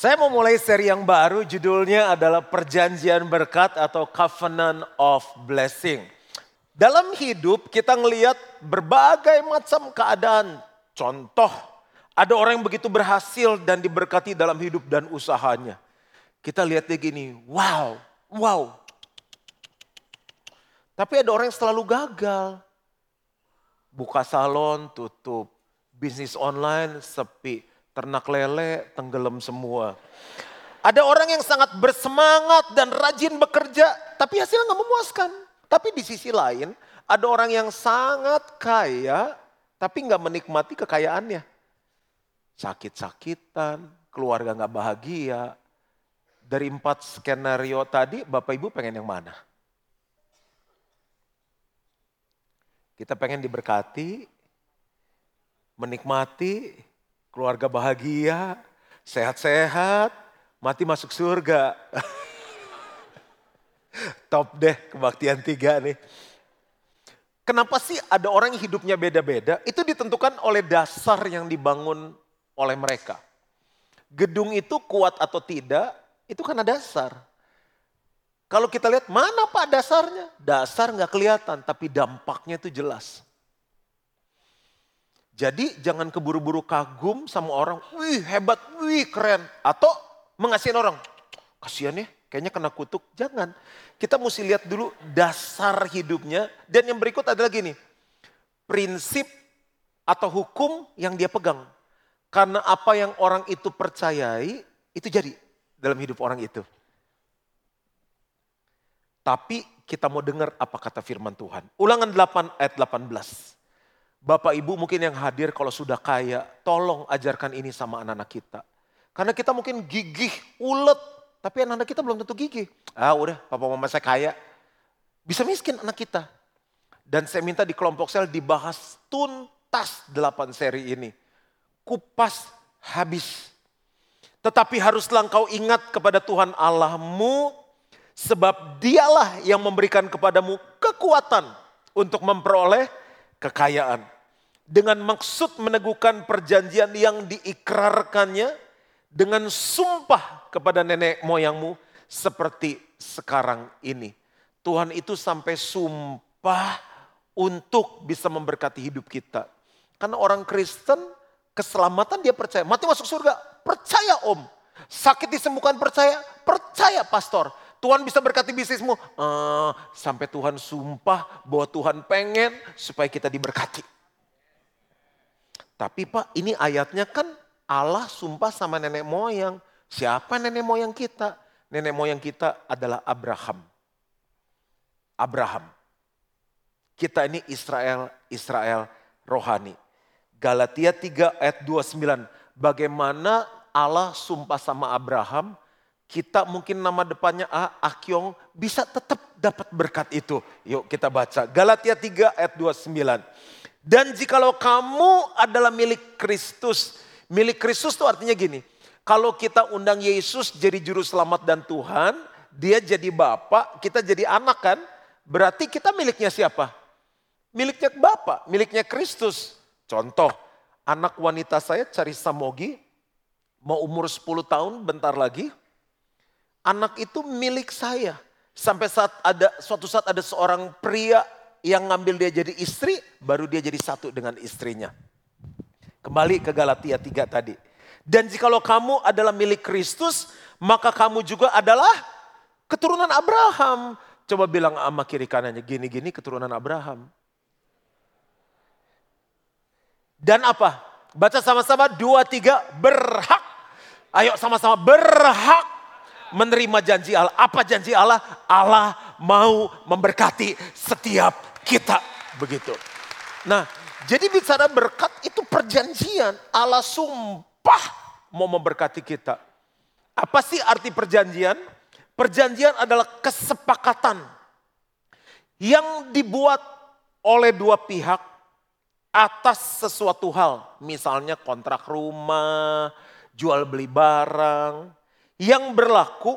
Saya mau mulai seri yang baru, judulnya adalah Perjanjian Berkat atau Covenant of Blessing. Dalam hidup kita ngelihat berbagai macam keadaan. Contoh, ada orang yang begitu berhasil dan diberkati dalam hidup dan usahanya. Kita lihat dia gini, wow, wow. Tapi ada orang yang selalu gagal. Buka salon, tutup. Bisnis online, sepi ternak lele tenggelam semua. Ada orang yang sangat bersemangat dan rajin bekerja, tapi hasilnya nggak memuaskan. Tapi di sisi lain, ada orang yang sangat kaya, tapi nggak menikmati kekayaannya. Sakit-sakitan, keluarga nggak bahagia. Dari empat skenario tadi, Bapak Ibu pengen yang mana? Kita pengen diberkati, menikmati, keluarga bahagia, sehat-sehat, mati masuk surga. Top deh kebaktian tiga nih. Kenapa sih ada orang yang hidupnya beda-beda? Itu ditentukan oleh dasar yang dibangun oleh mereka. Gedung itu kuat atau tidak, itu karena dasar. Kalau kita lihat mana pak dasarnya? Dasar nggak kelihatan, tapi dampaknya itu jelas. Jadi jangan keburu-buru kagum sama orang, wih hebat, wih keren. Atau mengasihin orang, kasihan ya kayaknya kena kutuk. Jangan, kita mesti lihat dulu dasar hidupnya. Dan yang berikut adalah gini, prinsip atau hukum yang dia pegang. Karena apa yang orang itu percayai, itu jadi dalam hidup orang itu. Tapi kita mau dengar apa kata firman Tuhan. Ulangan 8 ayat 18. Bapak Ibu mungkin yang hadir kalau sudah kaya, tolong ajarkan ini sama anak-anak kita. Karena kita mungkin gigih, ulet, tapi anak-anak kita belum tentu gigih. Ah udah, papa mama saya kaya. Bisa miskin anak kita. Dan saya minta di kelompok sel dibahas tuntas delapan seri ini. Kupas habis. Tetapi haruslah engkau ingat kepada Tuhan Allahmu, sebab dialah yang memberikan kepadamu kekuatan untuk memperoleh kekayaan. Dengan maksud meneguhkan perjanjian yang diikrarkannya dengan sumpah kepada nenek moyangmu seperti sekarang ini. Tuhan itu sampai sumpah untuk bisa memberkati hidup kita. Karena orang Kristen keselamatan dia percaya. Mati masuk surga, percaya om. Sakit disembuhkan percaya, percaya pastor. Tuhan bisa berkati bisnismu. Uh, sampai Tuhan sumpah bahwa Tuhan pengen supaya kita diberkati. Tapi Pak ini ayatnya kan Allah sumpah sama nenek moyang. Siapa nenek moyang kita? Nenek moyang kita adalah Abraham. Abraham. Kita ini Israel, Israel rohani. Galatia 3 ayat 29. Bagaimana Allah sumpah sama Abraham, kita mungkin nama depannya A, Akyong, bisa tetap dapat berkat itu. Yuk kita baca. Galatia 3 ayat 29. Dan jikalau kamu adalah milik Kristus. Milik Kristus itu artinya gini. Kalau kita undang Yesus jadi juru selamat dan Tuhan, dia jadi bapak, kita jadi anak kan. Berarti kita miliknya siapa? Miliknya bapak, miliknya Kristus. Contoh, anak wanita saya cari Samogi, mau umur 10 tahun bentar lagi, anak itu milik saya. Sampai saat ada suatu saat ada seorang pria yang ngambil dia jadi istri, baru dia jadi satu dengan istrinya. Kembali ke Galatia 3 tadi. Dan jikalau kamu adalah milik Kristus, maka kamu juga adalah keturunan Abraham. Coba bilang sama kiri kanannya, gini-gini keturunan Abraham. Dan apa? Baca sama-sama dua tiga berhak. Ayo sama-sama berhak menerima janji Allah. Apa janji Allah? Allah mau memberkati setiap kita. Begitu. Nah, jadi bicara berkat itu perjanjian. Allah sumpah mau memberkati kita. Apa sih arti perjanjian? Perjanjian adalah kesepakatan yang dibuat oleh dua pihak atas sesuatu hal. Misalnya kontrak rumah, jual beli barang, yang berlaku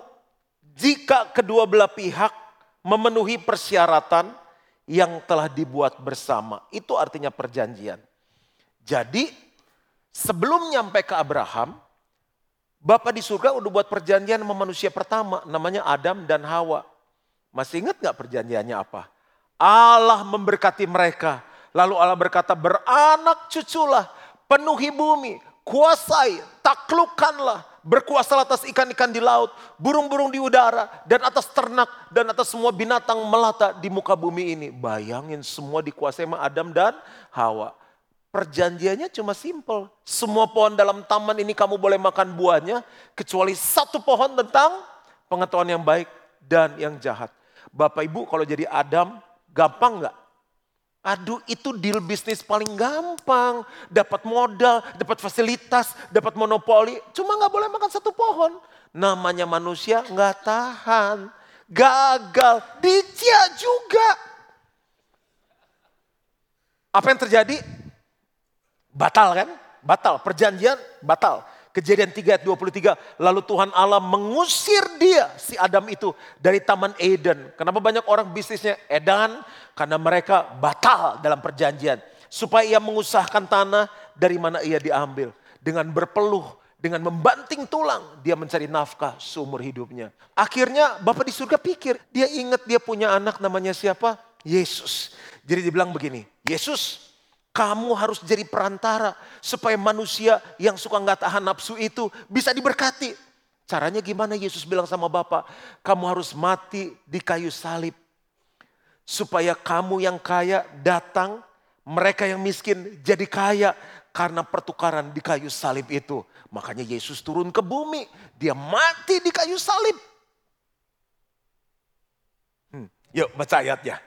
jika kedua belah pihak memenuhi persyaratan yang telah dibuat bersama. Itu artinya perjanjian. Jadi sebelum nyampe ke Abraham, Bapak di surga udah buat perjanjian sama manusia pertama, namanya Adam dan Hawa. Masih ingat gak perjanjiannya apa? Allah memberkati mereka. Lalu Allah berkata, beranak cuculah, penuhi bumi, kuasai, taklukkanlah, berkuasa atas ikan-ikan di laut, burung-burung di udara, dan atas ternak, dan atas semua binatang melata di muka bumi ini. Bayangin semua dikuasai sama Adam dan Hawa. Perjanjiannya cuma simple. Semua pohon dalam taman ini kamu boleh makan buahnya. Kecuali satu pohon tentang pengetahuan yang baik dan yang jahat. Bapak ibu kalau jadi Adam gampang nggak? Aduh itu deal bisnis paling gampang. Dapat modal, dapat fasilitas, dapat monopoli. Cuma nggak boleh makan satu pohon. Namanya manusia nggak tahan. Gagal, dicia juga. Apa yang terjadi? Batal kan? Batal. Perjanjian batal. Kejadian 3 ayat 23. Lalu Tuhan Allah mengusir dia, si Adam itu, dari Taman Eden. Kenapa banyak orang bisnisnya Edan? Karena mereka batal dalam perjanjian. Supaya ia mengusahakan tanah dari mana ia diambil. Dengan berpeluh, dengan membanting tulang, dia mencari nafkah seumur hidupnya. Akhirnya Bapak di surga pikir, dia ingat dia punya anak namanya siapa? Yesus. Jadi dibilang begini, Yesus kamu harus jadi perantara supaya manusia yang suka nggak tahan nafsu itu bisa diberkati. Caranya gimana Yesus bilang sama Bapak? Kamu harus mati di kayu salib. Supaya kamu yang kaya datang, mereka yang miskin jadi kaya karena pertukaran di kayu salib itu. Makanya Yesus turun ke bumi, dia mati di kayu salib. Hmm, yuk baca ayatnya.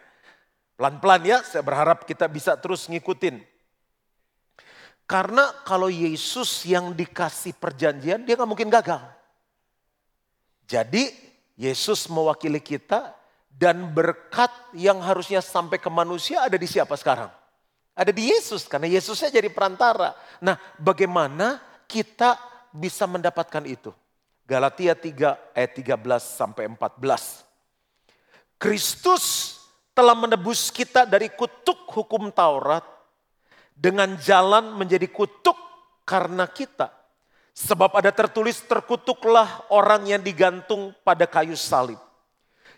Pelan-pelan ya, saya berharap kita bisa terus ngikutin. Karena kalau Yesus yang dikasih perjanjian, dia nggak mungkin gagal. Jadi Yesus mewakili kita dan berkat yang harusnya sampai ke manusia ada di siapa sekarang? Ada di Yesus, karena Yesusnya jadi perantara. Nah bagaimana kita bisa mendapatkan itu? Galatia 3 ayat 13 sampai 14. Kristus telah menebus kita dari kutuk hukum Taurat dengan jalan menjadi kutuk karena kita. Sebab ada tertulis terkutuklah orang yang digantung pada kayu salib.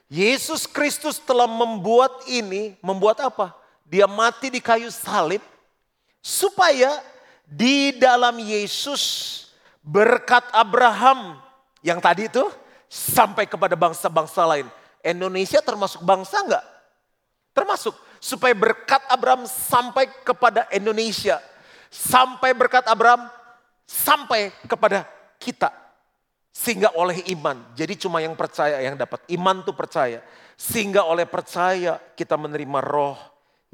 Yesus Kristus telah membuat ini, membuat apa? Dia mati di kayu salib supaya di dalam Yesus berkat Abraham yang tadi itu sampai kepada bangsa-bangsa lain. Indonesia termasuk bangsa enggak? Termasuk supaya berkat Abraham sampai kepada Indonesia. Sampai berkat Abraham sampai kepada kita. Sehingga oleh iman, jadi cuma yang percaya yang dapat. Iman tuh percaya. Sehingga oleh percaya kita menerima roh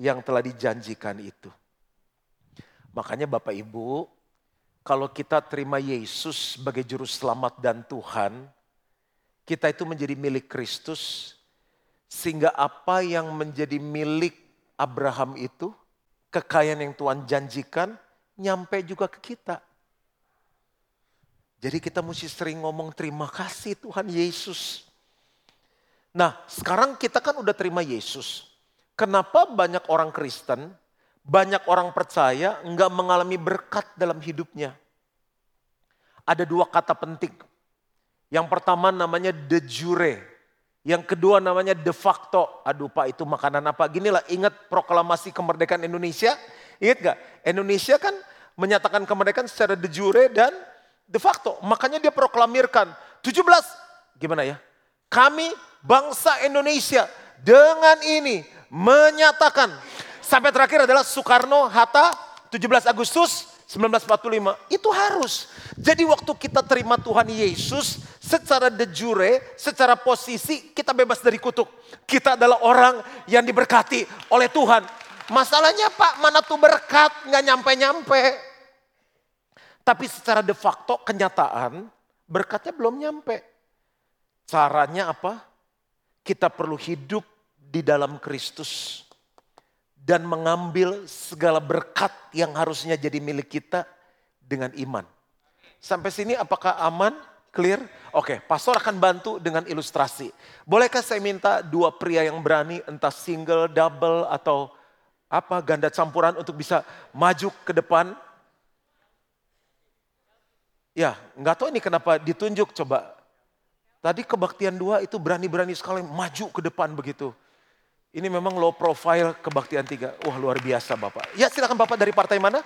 yang telah dijanjikan itu. Makanya Bapak Ibu, kalau kita terima Yesus sebagai juru selamat dan Tuhan, kita itu menjadi milik Kristus, sehingga apa yang menjadi milik Abraham itu, kekayaan yang Tuhan janjikan, nyampe juga ke kita. Jadi kita mesti sering ngomong terima kasih Tuhan Yesus. Nah sekarang kita kan udah terima Yesus. Kenapa banyak orang Kristen, banyak orang percaya nggak mengalami berkat dalam hidupnya? Ada dua kata penting. Yang pertama namanya de jure. Yang kedua namanya de facto. Aduh Pak itu makanan apa? Gini lah ingat proklamasi kemerdekaan Indonesia? Ingat gak? Indonesia kan menyatakan kemerdekaan secara de jure dan de facto. Makanya dia proklamirkan 17. Gimana ya? Kami bangsa Indonesia dengan ini menyatakan. Sampai terakhir adalah Soekarno, Hatta, 17 Agustus 1945 itu harus. Jadi waktu kita terima Tuhan Yesus secara de jure, secara posisi kita bebas dari kutuk. Kita adalah orang yang diberkati oleh Tuhan. Masalahnya Pak, mana tuh berkat nggak nyampe-nyampe. Tapi secara de facto kenyataan berkatnya belum nyampe. Caranya apa? Kita perlu hidup di dalam Kristus dan mengambil segala berkat yang harusnya jadi milik kita dengan iman. Sampai sini apakah aman? Clear? Oke, pastor akan bantu dengan ilustrasi. Bolehkah saya minta dua pria yang berani entah single, double atau apa ganda campuran untuk bisa maju ke depan? Ya, nggak tahu ini kenapa ditunjuk coba. Tadi kebaktian dua itu berani-berani sekali maju ke depan begitu. Ini memang low profile kebaktian tiga. Wah luar biasa Bapak. Ya silakan Bapak dari partai mana?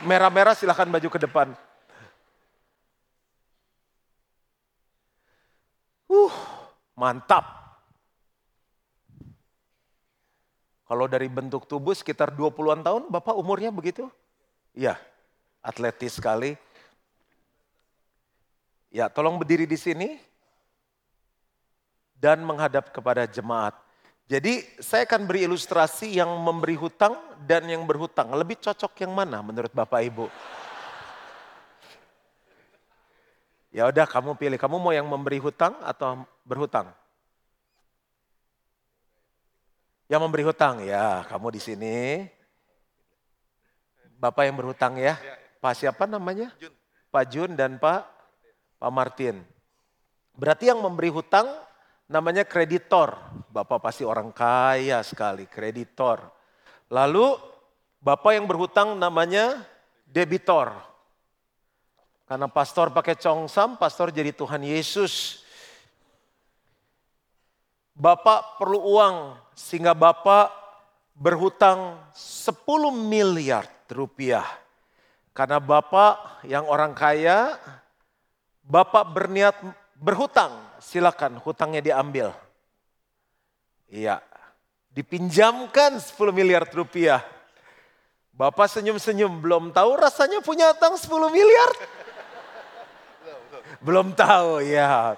Merah-merah silakan maju ke depan. Uh, mantap. Kalau dari bentuk tubuh sekitar 20-an tahun, Bapak umurnya begitu? Iya, atletis sekali. Ya, tolong berdiri di sini dan menghadap kepada jemaat. Jadi saya akan beri ilustrasi yang memberi hutang dan yang berhutang. Lebih cocok yang mana menurut Bapak Ibu? Ya udah kamu pilih, kamu mau yang memberi hutang atau berhutang? Yang memberi hutang, ya kamu di sini. Bapak yang berhutang ya. Pak siapa namanya? Pak Jun dan Pak Pak Martin. Berarti yang memberi hutang namanya kreditor. Bapak pasti orang kaya sekali, kreditor. Lalu Bapak yang berhutang namanya debitor. Karena pastor pakai congsam, pastor jadi Tuhan Yesus. Bapak perlu uang sehingga Bapak berhutang 10 miliar rupiah. Karena Bapak yang orang kaya Bapak berniat berhutang, silakan hutangnya diambil. Iya, dipinjamkan 10 miliar rupiah. Bapak senyum-senyum, belum tahu rasanya punya hutang 10 miliar? Belum tahu ya.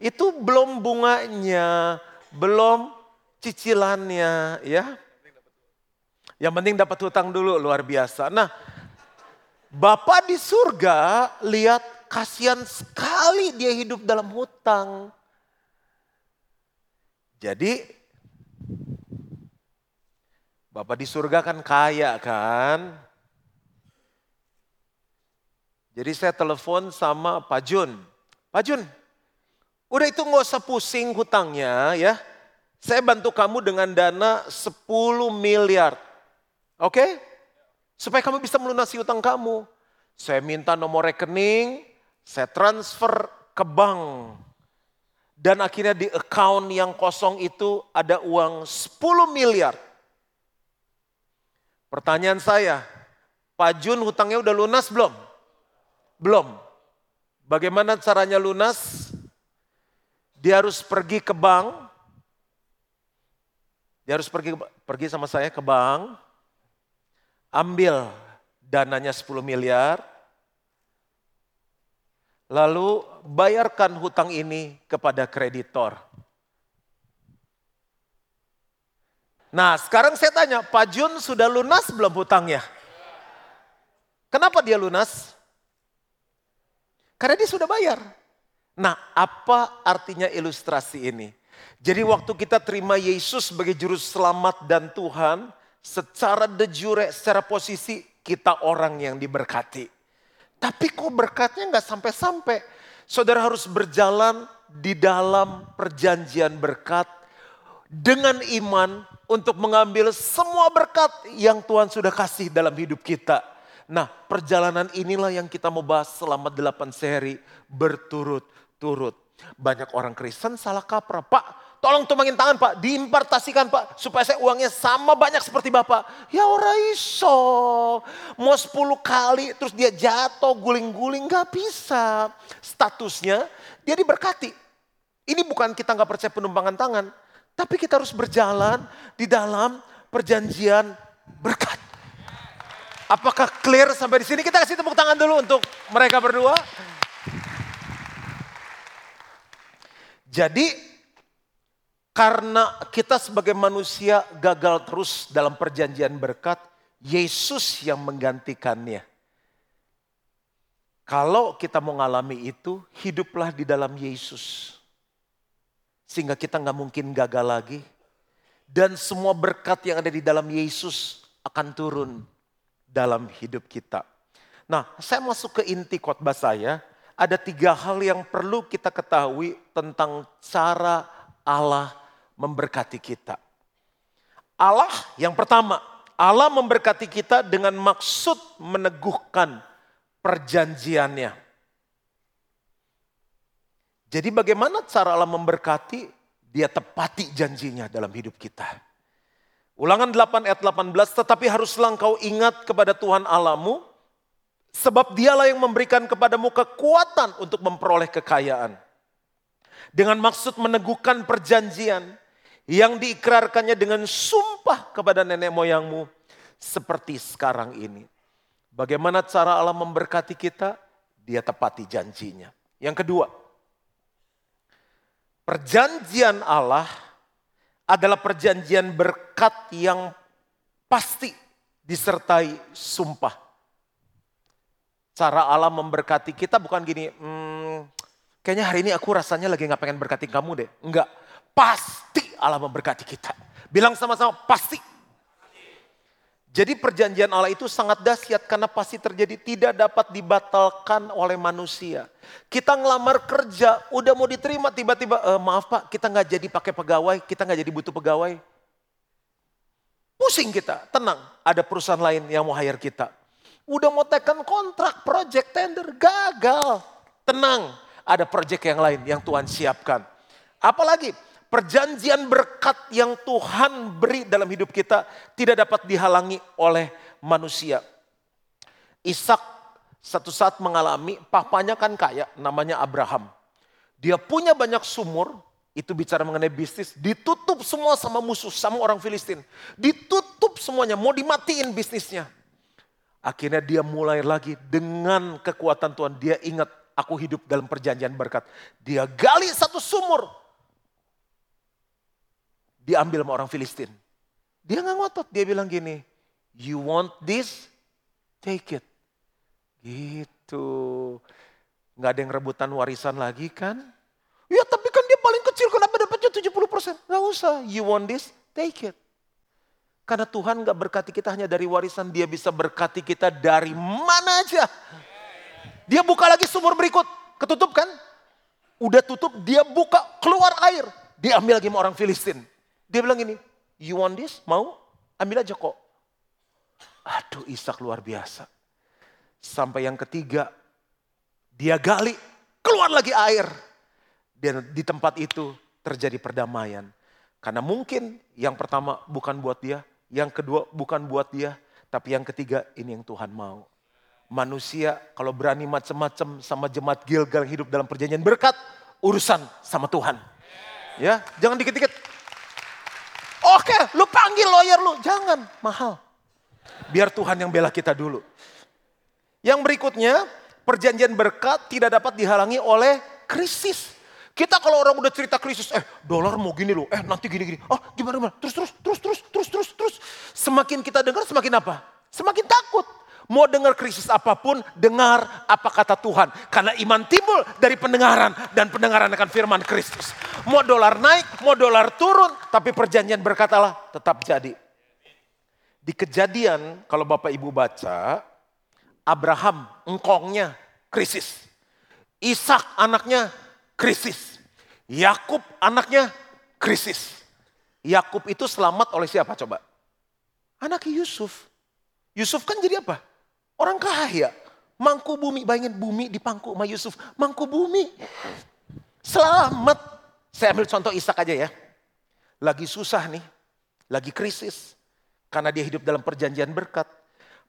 Itu belum bunganya, belum cicilannya ya. Yang penting dapat hutang dulu luar biasa. Nah, Bapak di surga lihat kasihan sekali dia hidup dalam hutang. Jadi Bapak di surga kan kaya kan. Jadi saya telepon sama Pak Jun. Pak Jun, udah itu nggak usah pusing hutangnya ya. Saya bantu kamu dengan dana 10 miliar. Oke? Okay? Supaya kamu bisa melunasi hutang kamu. Saya minta nomor rekening, saya transfer ke bank. Dan akhirnya di account yang kosong itu ada uang 10 miliar. Pertanyaan saya, Pak Jun hutangnya udah lunas belum? Belum. Bagaimana caranya lunas? Dia harus pergi ke bank. Dia harus pergi pergi sama saya ke bank. Ambil dananya 10 miliar Lalu bayarkan hutang ini kepada kreditor. Nah sekarang saya tanya, Pak Jun sudah lunas belum hutangnya? Kenapa dia lunas? Karena dia sudah bayar. Nah apa artinya ilustrasi ini? Jadi waktu kita terima Yesus sebagai juru selamat dan Tuhan, secara de jure, secara posisi kita orang yang diberkati. Tapi kok berkatnya nggak sampai-sampai. Saudara harus berjalan di dalam perjanjian berkat dengan iman untuk mengambil semua berkat yang Tuhan sudah kasih dalam hidup kita. Nah perjalanan inilah yang kita mau bahas selama delapan seri berturut-turut. Banyak orang Kristen salah kaprah. Pak Tolong tumbangin tangan pak, diimpartasikan pak. Supaya saya uangnya sama banyak seperti bapak. Ya orang iso. Mau 10 kali terus dia jatuh guling-guling gak bisa. Statusnya dia diberkati. Ini bukan kita gak percaya penumpangan tangan. Tapi kita harus berjalan di dalam perjanjian berkat. Apakah clear sampai di sini? Kita kasih tepuk tangan dulu untuk mereka berdua. Jadi karena kita sebagai manusia gagal terus dalam perjanjian berkat, Yesus yang menggantikannya. Kalau kita mau ngalami itu, hiduplah di dalam Yesus. Sehingga kita nggak mungkin gagal lagi. Dan semua berkat yang ada di dalam Yesus akan turun dalam hidup kita. Nah, saya masuk ke inti khotbah saya. Ada tiga hal yang perlu kita ketahui tentang cara Allah memberkati kita. Allah yang pertama, Allah memberkati kita dengan maksud meneguhkan perjanjiannya. Jadi bagaimana cara Allah memberkati? Dia tepati janjinya dalam hidup kita. Ulangan 8 ayat 18, tetapi haruslah engkau ingat kepada Tuhan Allahmu, sebab dialah yang memberikan kepadamu kekuatan untuk memperoleh kekayaan. Dengan maksud meneguhkan perjanjian yang diikrarkannya dengan sumpah kepada nenek moyangmu seperti sekarang ini. Bagaimana cara Allah memberkati kita? Dia tepati janjinya. Yang kedua, Perjanjian Allah adalah perjanjian berkat yang pasti disertai sumpah. Cara Allah memberkati kita bukan gini, hmm, kayaknya hari ini aku rasanya lagi gak pengen berkati kamu deh. Enggak, pasti Allah memberkati kita. Bilang sama-sama, pasti. Jadi perjanjian Allah itu sangat dahsyat karena pasti terjadi tidak dapat dibatalkan oleh manusia. Kita ngelamar kerja, udah mau diterima tiba-tiba, e, maaf pak kita nggak jadi pakai pegawai, kita nggak jadi butuh pegawai. Pusing kita, tenang ada perusahaan lain yang mau hire kita. Udah mau tekan kontrak, project tender, gagal. Tenang, ada project yang lain yang Tuhan siapkan. Apalagi Perjanjian berkat yang Tuhan beri dalam hidup kita tidak dapat dihalangi oleh manusia. Ishak satu saat mengalami, papanya kan kaya, namanya Abraham. Dia punya banyak sumur, itu bicara mengenai bisnis, ditutup semua sama musuh, sama orang Filistin. Ditutup semuanya, mau dimatiin bisnisnya. Akhirnya dia mulai lagi dengan kekuatan Tuhan. Dia ingat, aku hidup dalam perjanjian berkat. Dia gali satu sumur, diambil sama orang Filistin. Dia nggak ngotot, dia bilang gini, you want this, take it. Gitu. Nggak ada yang rebutan warisan lagi kan? Ya tapi kan dia paling kecil, kenapa dapatnya 70%? Nggak usah, you want this, take it. Karena Tuhan nggak berkati kita hanya dari warisan, dia bisa berkati kita dari mana aja. Dia buka lagi sumur berikut, ketutup kan? Udah tutup, dia buka, keluar air. Diambil lagi sama orang Filistin. Dia bilang gini, you want this? Mau? Ambil aja kok. Aduh Ishak luar biasa. Sampai yang ketiga, dia gali, keluar lagi air. Dan di tempat itu terjadi perdamaian. Karena mungkin yang pertama bukan buat dia, yang kedua bukan buat dia, tapi yang ketiga ini yang Tuhan mau. Manusia kalau berani macam-macam sama jemaat Gilgal hidup dalam perjanjian berkat, urusan sama Tuhan. Ya, jangan dikit-dikit lawyer lu. Jangan, mahal. Biar Tuhan yang bela kita dulu. Yang berikutnya, perjanjian berkat tidak dapat dihalangi oleh krisis. Kita kalau orang udah cerita krisis, eh dolar mau gini loh, eh nanti gini-gini. Oh gimana gimana, terus terus terus terus terus terus terus. Semakin kita dengar semakin apa? Semakin takut. Mau dengar krisis apa pun, dengar apa kata Tuhan. Karena iman timbul dari pendengaran dan pendengaran akan firman Kristus. Mau dolar naik, mau dolar turun, tapi perjanjian berkatalah tetap jadi. Di kejadian kalau Bapak Ibu baca, Abraham engkongnya krisis. Ishak anaknya krisis. Yakub anaknya krisis. Yakub itu selamat oleh siapa coba? Anak Yusuf. Yusuf kan jadi apa? Orang kaya. Mangku bumi, bayangin bumi di pangku sama Yusuf. Mangku bumi. Selamat. Saya ambil contoh Ishak aja ya. Lagi susah nih. Lagi krisis. Karena dia hidup dalam perjanjian berkat.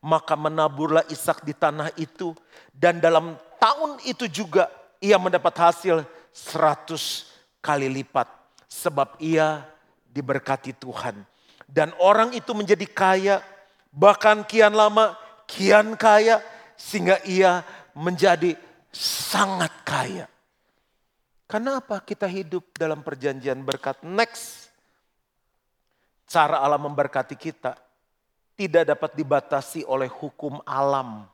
Maka menaburlah Ishak di tanah itu. Dan dalam tahun itu juga ia mendapat hasil seratus kali lipat. Sebab ia diberkati Tuhan. Dan orang itu menjadi kaya. Bahkan kian lama kian kaya sehingga ia menjadi sangat kaya. Karena apa? Kita hidup dalam perjanjian berkat. Next, cara Allah memberkati kita tidak dapat dibatasi oleh hukum alam.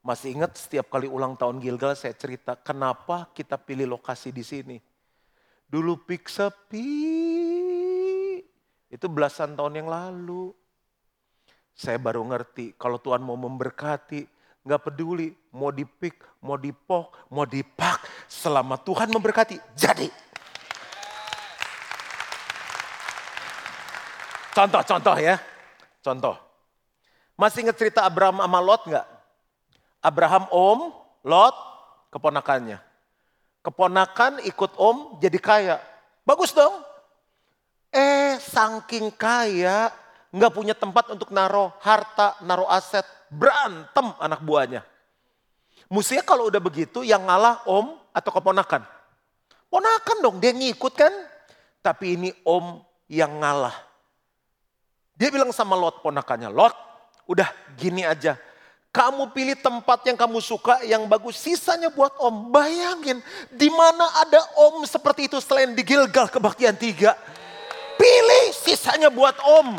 Masih ingat setiap kali ulang tahun Gilgal saya cerita kenapa kita pilih lokasi di sini. Dulu pik sepi, itu belasan tahun yang lalu. Saya baru ngerti kalau Tuhan mau memberkati, nggak peduli mau dipik, mau dipok, mau dipak, selama Tuhan memberkati, jadi. Contoh-contoh ya, contoh. Masih ingat cerita Abraham sama Lot nggak? Abraham om, Lot keponakannya. Keponakan ikut om jadi kaya. Bagus dong. Eh saking kaya nggak punya tempat untuk naruh harta, naruh aset, berantem anak buahnya. Mestinya kalau udah begitu yang ngalah om atau keponakan. Ponakan dong, dia ngikut kan. Tapi ini om yang ngalah. Dia bilang sama Lot ponakannya, Lot udah gini aja. Kamu pilih tempat yang kamu suka, yang bagus. Sisanya buat om. Bayangin, di mana ada om seperti itu selain di Gilgal kebaktian tiga. Pilih sisanya buat om.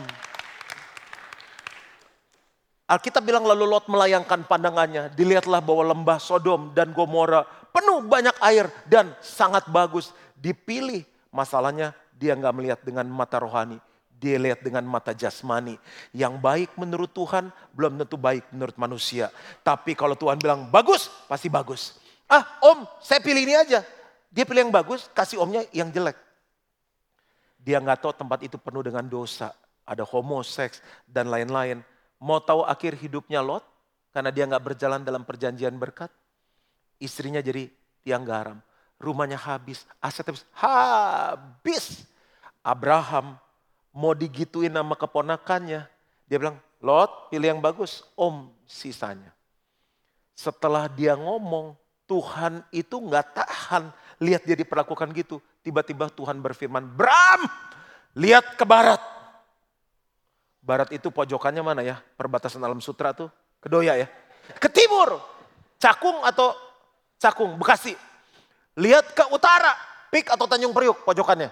Alkitab bilang lalu Lot melayangkan pandangannya. Dilihatlah bahwa lembah Sodom dan Gomora penuh banyak air dan sangat bagus. Dipilih. Masalahnya dia nggak melihat dengan mata rohani. Dia lihat dengan mata jasmani. Yang baik menurut Tuhan belum tentu baik menurut manusia. Tapi kalau Tuhan bilang bagus, pasti bagus. Ah om, saya pilih ini aja. Dia pilih yang bagus, kasih omnya yang jelek. Dia nggak tahu tempat itu penuh dengan dosa. Ada homoseks dan lain-lain. Mau tahu akhir hidupnya Lot? Karena dia nggak berjalan dalam perjanjian berkat. Istrinya jadi tiang garam. Rumahnya habis, aset habis. Habis. Abraham mau digituin nama keponakannya. Dia bilang, Lot pilih yang bagus, om sisanya. Setelah dia ngomong, Tuhan itu nggak tahan lihat dia diperlakukan gitu. Tiba-tiba Tuhan berfirman, Bram, lihat ke barat. Barat itu pojokannya mana ya? Perbatasan alam sutra tuh. Kedoya ya. Ke timur. Cakung atau Cakung, Bekasi. Lihat ke utara. Pik atau Tanjung Priuk pojokannya.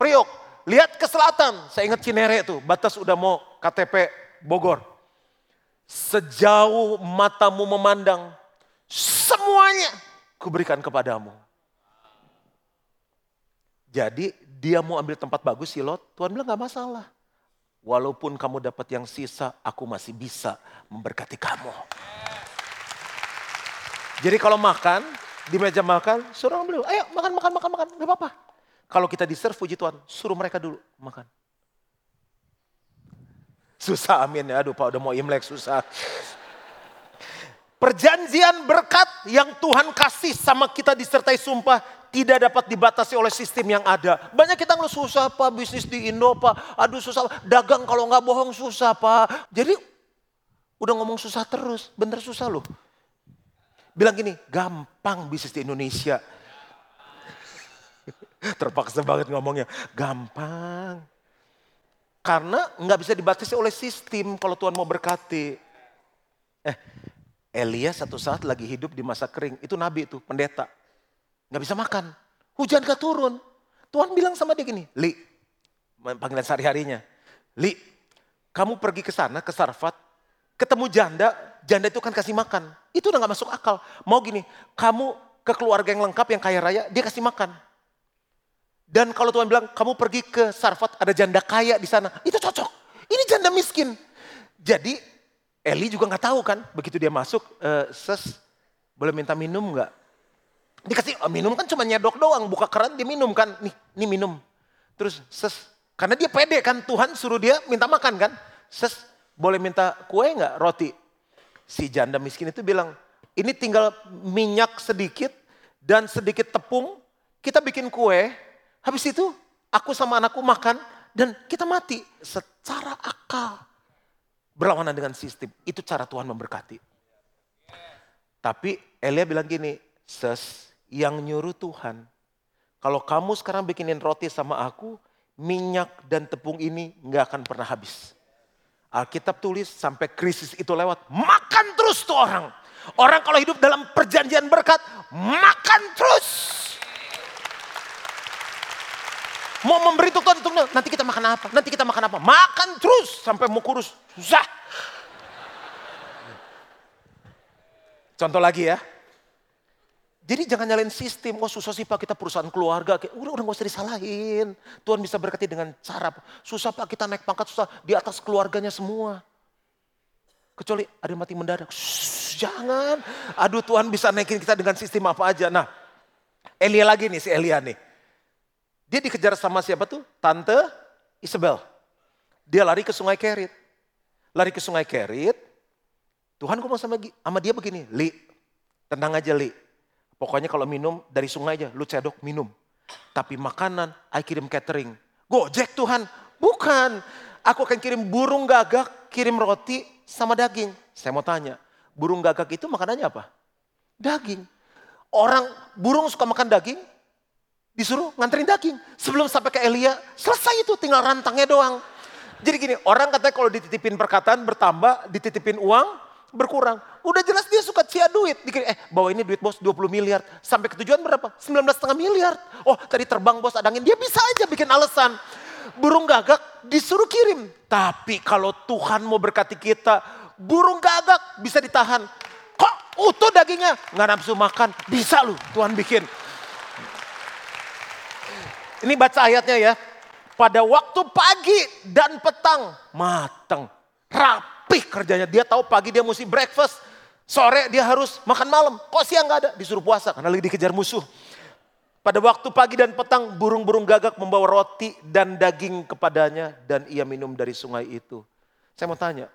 Priuk. Lihat ke selatan. Saya ingat Cinere tuh. Batas udah mau KTP Bogor. Sejauh matamu memandang. Semuanya kuberikan kepadamu. Jadi dia mau ambil tempat bagus si Lot, Tuhan bilang gak masalah. Walaupun kamu dapat yang sisa, aku masih bisa memberkati kamu. Jadi kalau makan, di meja makan, suruh orang beli, ayo makan, makan, makan, makan, gak apa-apa. Kalau kita di serve puji Tuhan, suruh mereka dulu makan. Susah amin ya, aduh Pak udah mau imlek susah. Perjanjian berkat yang Tuhan kasih sama kita disertai sumpah tidak dapat dibatasi oleh sistem yang ada. Banyak kita ngeluh susah pak bisnis di Indo pak. Aduh susah dagang kalau nggak bohong susah pak. Jadi udah ngomong susah terus, bener susah loh. Bilang gini, gampang bisnis di Indonesia. Terpaksa banget ngomongnya, gampang. Karena nggak bisa dibatasi oleh sistem kalau Tuhan mau berkati. Eh, Elia satu saat lagi hidup di masa kering. Itu nabi itu, pendeta. Gak bisa makan. Hujan gak turun. Tuhan bilang sama dia gini, Li, panggilan sehari-harinya. Li, kamu pergi ke sana, ke Sarfat, ketemu janda, janda itu kan kasih makan. Itu udah gak masuk akal. Mau gini, kamu ke keluarga yang lengkap, yang kaya raya, dia kasih makan. Dan kalau Tuhan bilang, kamu pergi ke Sarfat, ada janda kaya di sana. Itu cocok. Ini janda miskin. Jadi Eli juga nggak tahu kan, begitu dia masuk, e, ses, boleh minta minum nggak? Dikasih oh, minum kan cuma nyedok doang, buka keran dia minum kan, nih, nih minum. Terus ses, karena dia pede kan, Tuhan suruh dia minta makan kan. Ses, boleh minta kue nggak, roti? Si janda miskin itu bilang, ini tinggal minyak sedikit dan sedikit tepung, kita bikin kue, habis itu aku sama anakku makan dan kita mati secara akal berlawanan dengan sistem. Itu cara Tuhan memberkati. Tapi Elia bilang gini, ses yang nyuruh Tuhan. Kalau kamu sekarang bikinin roti sama aku, minyak dan tepung ini nggak akan pernah habis. Alkitab tulis sampai krisis itu lewat, makan terus tuh orang. Orang kalau hidup dalam perjanjian berkat, makan terus. Mau memberi Tuhan, untuk nanti kita makan apa? Nanti kita makan apa? Makan terus sampai mau kurus. Susah. Contoh lagi ya. Jadi jangan nyalain sistem, oh susah sih pak kita perusahaan keluarga. Udah, udah gak usah disalahin. Tuhan bisa berkati dengan cara, susah pak kita naik pangkat, susah di atas keluarganya semua. Kecuali ada mati mendadak. Jangan. Aduh Tuhan bisa naikin kita dengan sistem apa aja. Nah Elia lagi nih si Elia nih. Dia dikejar sama siapa tuh? Tante Isabel. Dia lari ke sungai Kerit. Lari ke sungai Kerit. Tuhan ngomong sama, sama dia begini, Li, tenang aja Li. Pokoknya kalau minum dari sungai aja, lu cedok minum. Tapi makanan, I kirim catering. Gojek Tuhan. Bukan. Aku akan kirim burung gagak, kirim roti sama daging. Saya mau tanya, burung gagak itu makanannya apa? Daging. Orang burung suka makan daging, disuruh nganterin daging. Sebelum sampai ke Elia, selesai itu tinggal rantangnya doang. Jadi gini, orang katanya kalau dititipin perkataan bertambah, dititipin uang berkurang. Udah jelas dia suka cia duit. Dikira, eh bawa ini duit bos 20 miliar. Sampai ke tujuan berapa? 19,5 miliar. Oh tadi terbang bos adangin. Dia bisa aja bikin alasan. Burung gagak disuruh kirim. Tapi kalau Tuhan mau berkati kita, burung gagak bisa ditahan. Kok utuh dagingnya? Nggak nafsu makan. Bisa loh Tuhan bikin. Ini baca ayatnya ya. Pada waktu pagi dan petang matang. Rapih kerjanya. Dia tahu pagi dia mesti breakfast. Sore dia harus makan malam. Kok siang nggak ada? Disuruh puasa karena lagi dikejar musuh. Pada waktu pagi dan petang burung-burung gagak membawa roti dan daging kepadanya dan ia minum dari sungai itu. Saya mau tanya,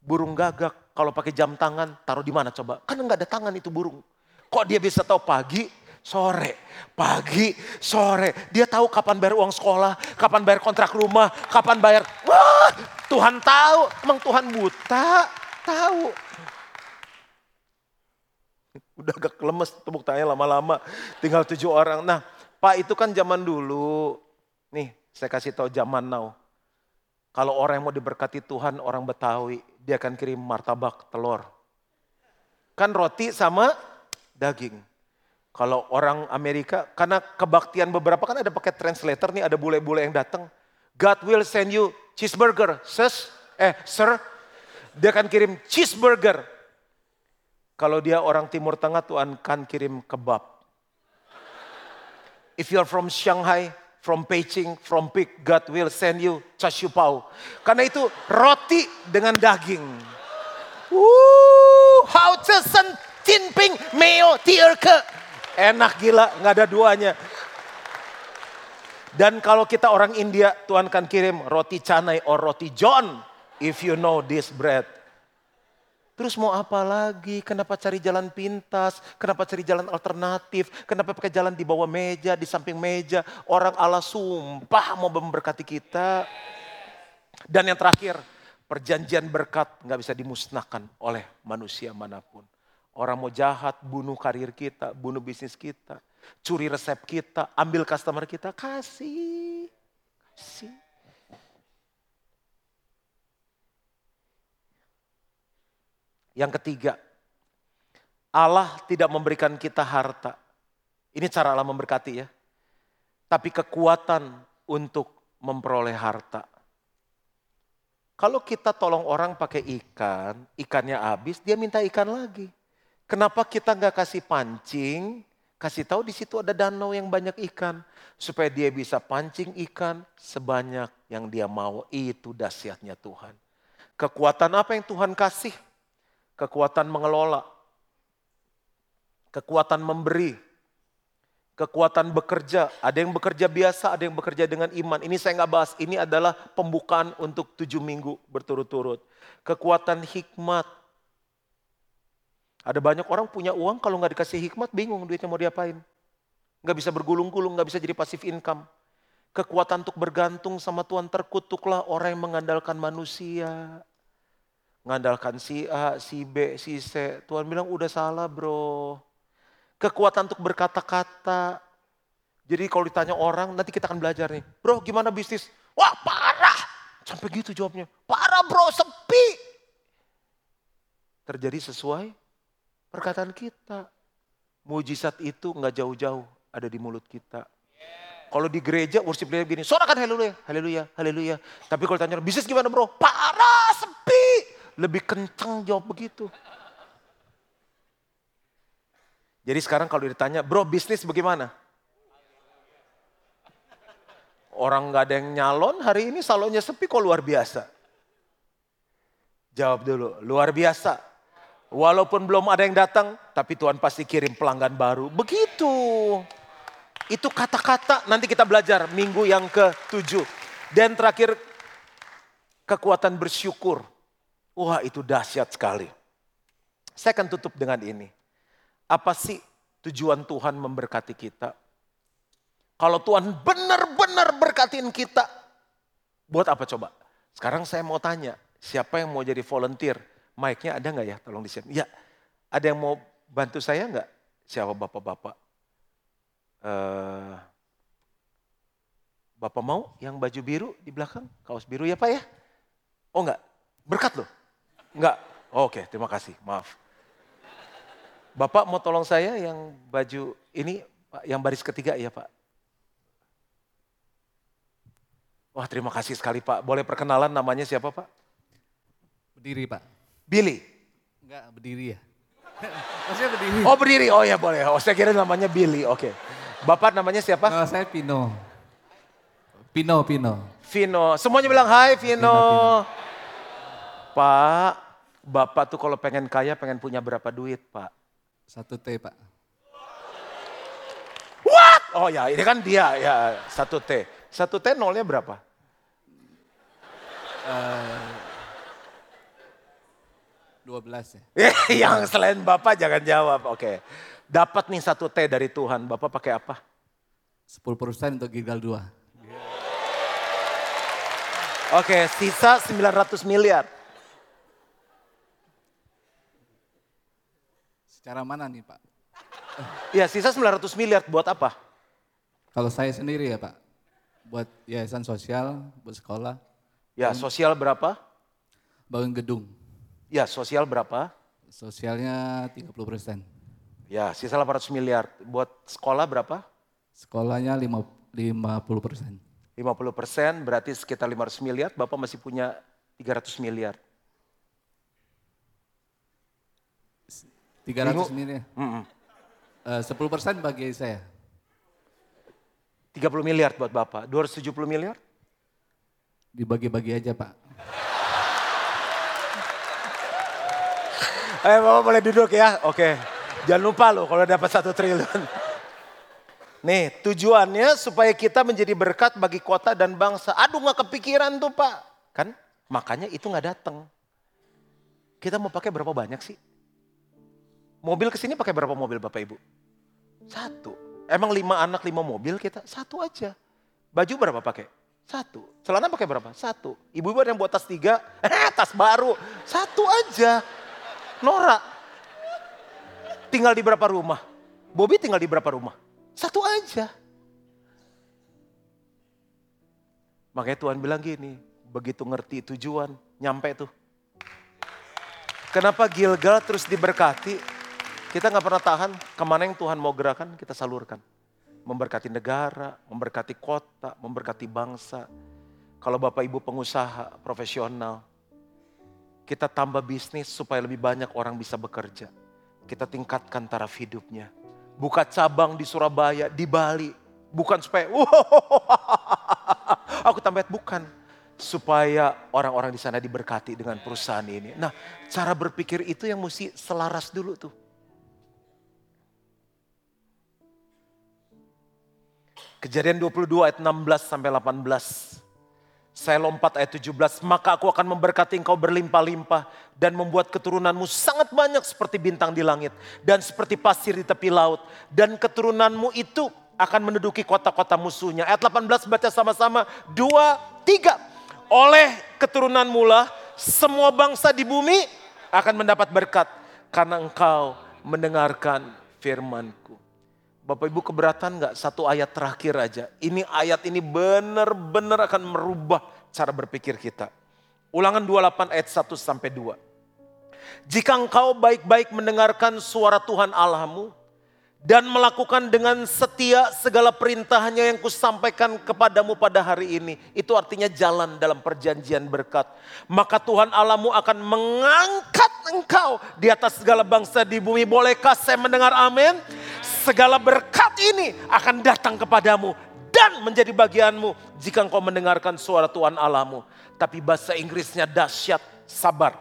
burung gagak kalau pakai jam tangan taruh di mana coba? Kan nggak ada tangan itu burung. Kok dia bisa tahu pagi, sore, pagi, sore. Dia tahu kapan bayar uang sekolah, kapan bayar kontrak rumah, kapan bayar. Wah, Tuhan tahu. Emang Tuhan buta? Tahu. Udah agak lemes tepuk tangannya lama-lama. Tinggal tujuh orang. Nah, Pak itu kan zaman dulu. Nih, saya kasih tahu zaman now. Kalau orang yang mau diberkati Tuhan, orang Betawi, dia akan kirim martabak telur. Kan roti sama daging. Kalau orang Amerika, karena kebaktian beberapa kan ada pakai translator nih, ada bule-bule yang datang. God will send you cheeseburger, sis, eh sir. Dia akan kirim cheeseburger. Kalau dia orang Timur Tengah, Tuhan akan kirim kebab. If you're from Shanghai, from Beijing, from Pig, God will send you chashu pao. Karena itu roti dengan daging. Wuh, how sen tinping meo tierke. Enak gila, nggak ada duanya. Dan kalau kita orang India, Tuhan akan kirim roti canai or roti John. If you know this bread. Terus mau apa lagi? Kenapa cari jalan pintas? Kenapa cari jalan alternatif? Kenapa pakai jalan di bawah meja, di samping meja? Orang Allah sumpah mau memberkati kita. Dan yang terakhir, perjanjian berkat nggak bisa dimusnahkan oleh manusia mana pun. Orang mau jahat, bunuh karir kita, bunuh bisnis kita, curi resep kita, ambil customer kita, kasih. Kasih. Yang ketiga, Allah tidak memberikan kita harta. Ini cara Allah memberkati ya. Tapi kekuatan untuk memperoleh harta. Kalau kita tolong orang pakai ikan, ikannya habis, dia minta ikan lagi. Kenapa kita nggak kasih pancing, kasih tahu di situ ada danau yang banyak ikan, supaya dia bisa pancing ikan sebanyak yang dia mau. Itu dahsyatnya Tuhan. Kekuatan apa yang Tuhan kasih? kekuatan mengelola, kekuatan memberi, kekuatan bekerja. Ada yang bekerja biasa, ada yang bekerja dengan iman. Ini saya nggak bahas, ini adalah pembukaan untuk tujuh minggu berturut-turut. Kekuatan hikmat. Ada banyak orang punya uang, kalau nggak dikasih hikmat bingung duitnya mau diapain. Nggak bisa bergulung-gulung, nggak bisa jadi pasif income. Kekuatan untuk bergantung sama Tuhan terkutuklah orang yang mengandalkan manusia ngandalkan si A, si B, si C. Tuhan bilang udah salah bro. Kekuatan untuk berkata-kata. Jadi kalau ditanya orang nanti kita akan belajar nih. Bro gimana bisnis? Wah parah. Sampai gitu jawabnya. Parah bro sepi. Terjadi sesuai perkataan kita. Mujizat itu nggak jauh-jauh ada di mulut kita. Kalau di gereja worship leader gini, sorakan haleluya, haleluya, haleluya. Tapi kalau ditanya bisnis gimana bro? Parah, sepi lebih kencang jawab begitu. Jadi sekarang kalau ditanya, bro bisnis bagaimana? Orang nggak ada yang nyalon, hari ini salonnya sepi kok luar biasa. Jawab dulu, luar biasa. Walaupun belum ada yang datang, tapi Tuhan pasti kirim pelanggan baru. Begitu. Itu kata-kata nanti kita belajar minggu yang ke-7. Dan terakhir, kekuatan bersyukur. Wah itu dahsyat sekali. Saya akan tutup dengan ini. Apa sih tujuan Tuhan memberkati kita. Kalau Tuhan benar-benar berkatin kita, buat apa coba? Sekarang saya mau tanya, siapa yang mau jadi volunteer? Mic-nya ada nggak ya? Tolong di Ya, ada yang mau bantu saya nggak? Siapa bapak-bapak? Uh, bapak mau yang baju biru di belakang? Kaos biru ya Pak ya? Oh enggak, berkat loh. Enggak, oh, oke terima kasih, maaf. Bapak mau tolong saya yang baju ini, yang baris ketiga ya Pak? Wah terima kasih sekali Pak. Boleh perkenalan namanya siapa Pak? Berdiri Pak. Billy? Enggak, berdiri ya. Maksudnya berdiri. Oh berdiri, oh ya boleh. Oh saya kira namanya Billy, oke. Bapak namanya siapa? Oh, saya Pino. Pino, Pino. Vino. Semuanya bilang hai Vino. Pino, Pino. Pak, Bapak tuh kalau pengen kaya pengen punya berapa duit Pak? Satu T Pak. What? Oh ya ini kan dia ya satu T. Satu T nolnya berapa? Uh, 12 ya. yang selain Bapak jangan jawab. Oke. Dapat nih satu T dari Tuhan. Bapak pakai apa? 10% untuk Gilgal 2. Oke, sisa 900 miliar. Secara mana nih Pak? Ya sisa 900 miliar buat apa? Kalau saya sendiri ya Pak, buat yayasan sosial, buat sekolah. Ya sosial berapa? Bangun gedung. Ya sosial berapa? Sosialnya 30 persen. Ya sisa 800 miliar. Buat sekolah berapa? Sekolahnya 50 persen. 50 persen berarti sekitar 500 miliar, Bapak masih punya 300 miliar. 300 Bingung. miliar? Mm -mm. Uh, 10 persen bagi saya. 30 miliar buat Bapak, 270 miliar? Dibagi-bagi aja Pak. Eh Bapak boleh duduk ya, oke. Jangan lupa loh kalau dapat satu triliun. Nih tujuannya supaya kita menjadi berkat bagi kota dan bangsa. Aduh gak kepikiran tuh Pak. Kan makanya itu gak datang. Kita mau pakai berapa banyak sih? Mobil ke sini pakai berapa mobil Bapak Ibu? Satu. Emang lima anak lima mobil kita? Satu aja. Baju berapa pakai? Satu. Celana pakai berapa? Satu. Ibu-ibu ada yang buat tas tiga, eh tas baru. Satu aja. Nora tinggal di berapa rumah? Bobby tinggal di berapa rumah? Satu aja. Makanya Tuhan bilang gini, begitu ngerti tujuan, nyampe tuh. Kenapa Gilgal terus diberkati? Kita nggak pernah tahan ke mana yang Tuhan mau gerakan, kita salurkan. Memberkati negara, memberkati kota, memberkati bangsa. Kalau Bapak Ibu pengusaha profesional, kita tambah bisnis supaya lebih banyak orang bisa bekerja. Kita tingkatkan taraf hidupnya. Buka cabang di Surabaya, di Bali. Bukan supaya, aku tambah bukan. Supaya orang-orang di sana diberkati dengan perusahaan ini. Nah cara berpikir itu yang mesti selaras dulu tuh. Kejadian 22 ayat 16 sampai 18. Saya lompat ayat 17, maka aku akan memberkati engkau berlimpah-limpah dan membuat keturunanmu sangat banyak seperti bintang di langit dan seperti pasir di tepi laut. Dan keturunanmu itu akan menduduki kota-kota musuhnya. Ayat 18 baca sama-sama, dua, tiga. Oleh keturunanmu lah semua bangsa di bumi akan mendapat berkat karena engkau mendengarkan firmanku. Bapak Ibu keberatan nggak satu ayat terakhir aja. Ini ayat ini benar-benar akan merubah cara berpikir kita. Ulangan 28 ayat 1 sampai 2. Jika engkau baik-baik mendengarkan suara Tuhan Allahmu dan melakukan dengan setia segala perintahnya yang kusampaikan kepadamu pada hari ini. Itu artinya jalan dalam perjanjian berkat. Maka Tuhan Allahmu akan mengangkat engkau di atas segala bangsa di bumi. Bolehkah saya mendengar amin? Segala berkat ini akan datang kepadamu dan menjadi bagianmu jika engkau mendengarkan suara Tuhan Allahmu. Tapi bahasa Inggrisnya dahsyat, sabar.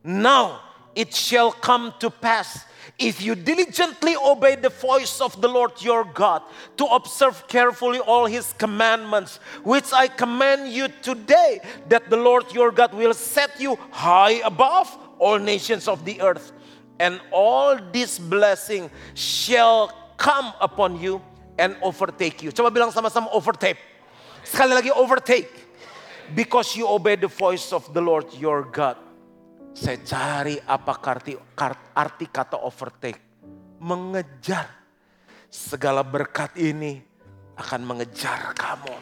Now it shall come to pass if you diligently obey the voice of the Lord your God to observe carefully all his commandments, which I command you today, that the Lord your God will set you high above all nations of the earth. And all this blessing shall come upon you and overtake you. Coba bilang sama-sama overtake. Sekali lagi overtake. Because you obey the voice of the Lord your God. Saya cari apa arti, arti kata overtake. Mengejar. Segala berkat ini akan mengejar kamu.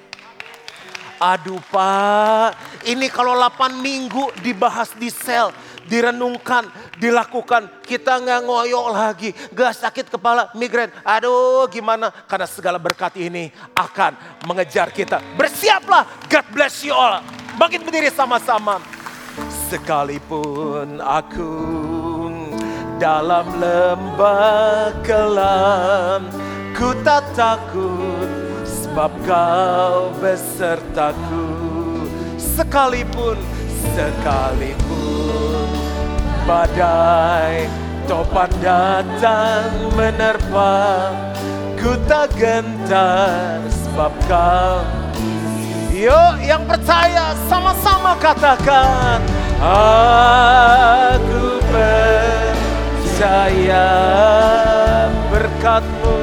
Aduh pak, ini kalau 8 minggu dibahas di sel, direnungkan, dilakukan. Kita nggak ngoyok lagi, gak sakit kepala, migrain. Aduh gimana, karena segala berkat ini akan mengejar kita. Bersiaplah, God bless you all. Bangkit berdiri sama-sama. Sekalipun aku dalam lembah kelam, ku tak takut sebab kau besertaku sekalipun sekalipun badai topan datang menerpa ku tak gentar sebab kau. Yuk yang percaya sama-sama katakan Aku percaya berkatmu.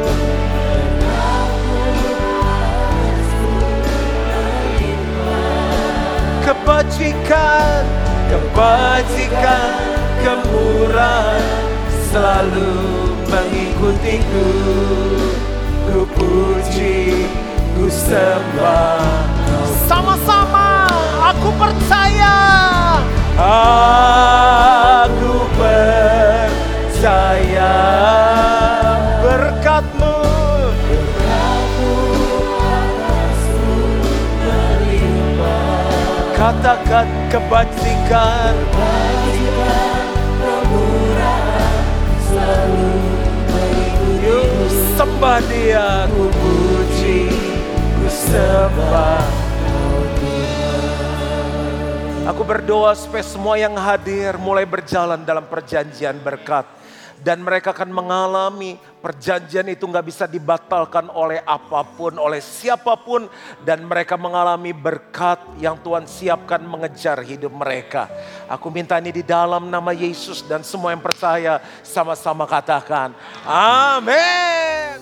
Kebajikan, kebajikan, kemurahan selalu mengikutiku. Ku puji, ku sembah. Sama-sama aku percaya. Aku percaya berkatmu Katakan kebajikan, sembah dia, ku puji, ku sembah. Aku berdoa supaya semua yang hadir mulai berjalan dalam perjanjian berkat dan mereka akan mengalami perjanjian itu nggak bisa dibatalkan oleh apa pun, oleh siapa pun dan mereka mengalami berkat yang Tuhan siapkan mengejar hidup mereka. Aku minta ini di dalam nama Yesus dan semua yang percaya sama-sama katakan amin.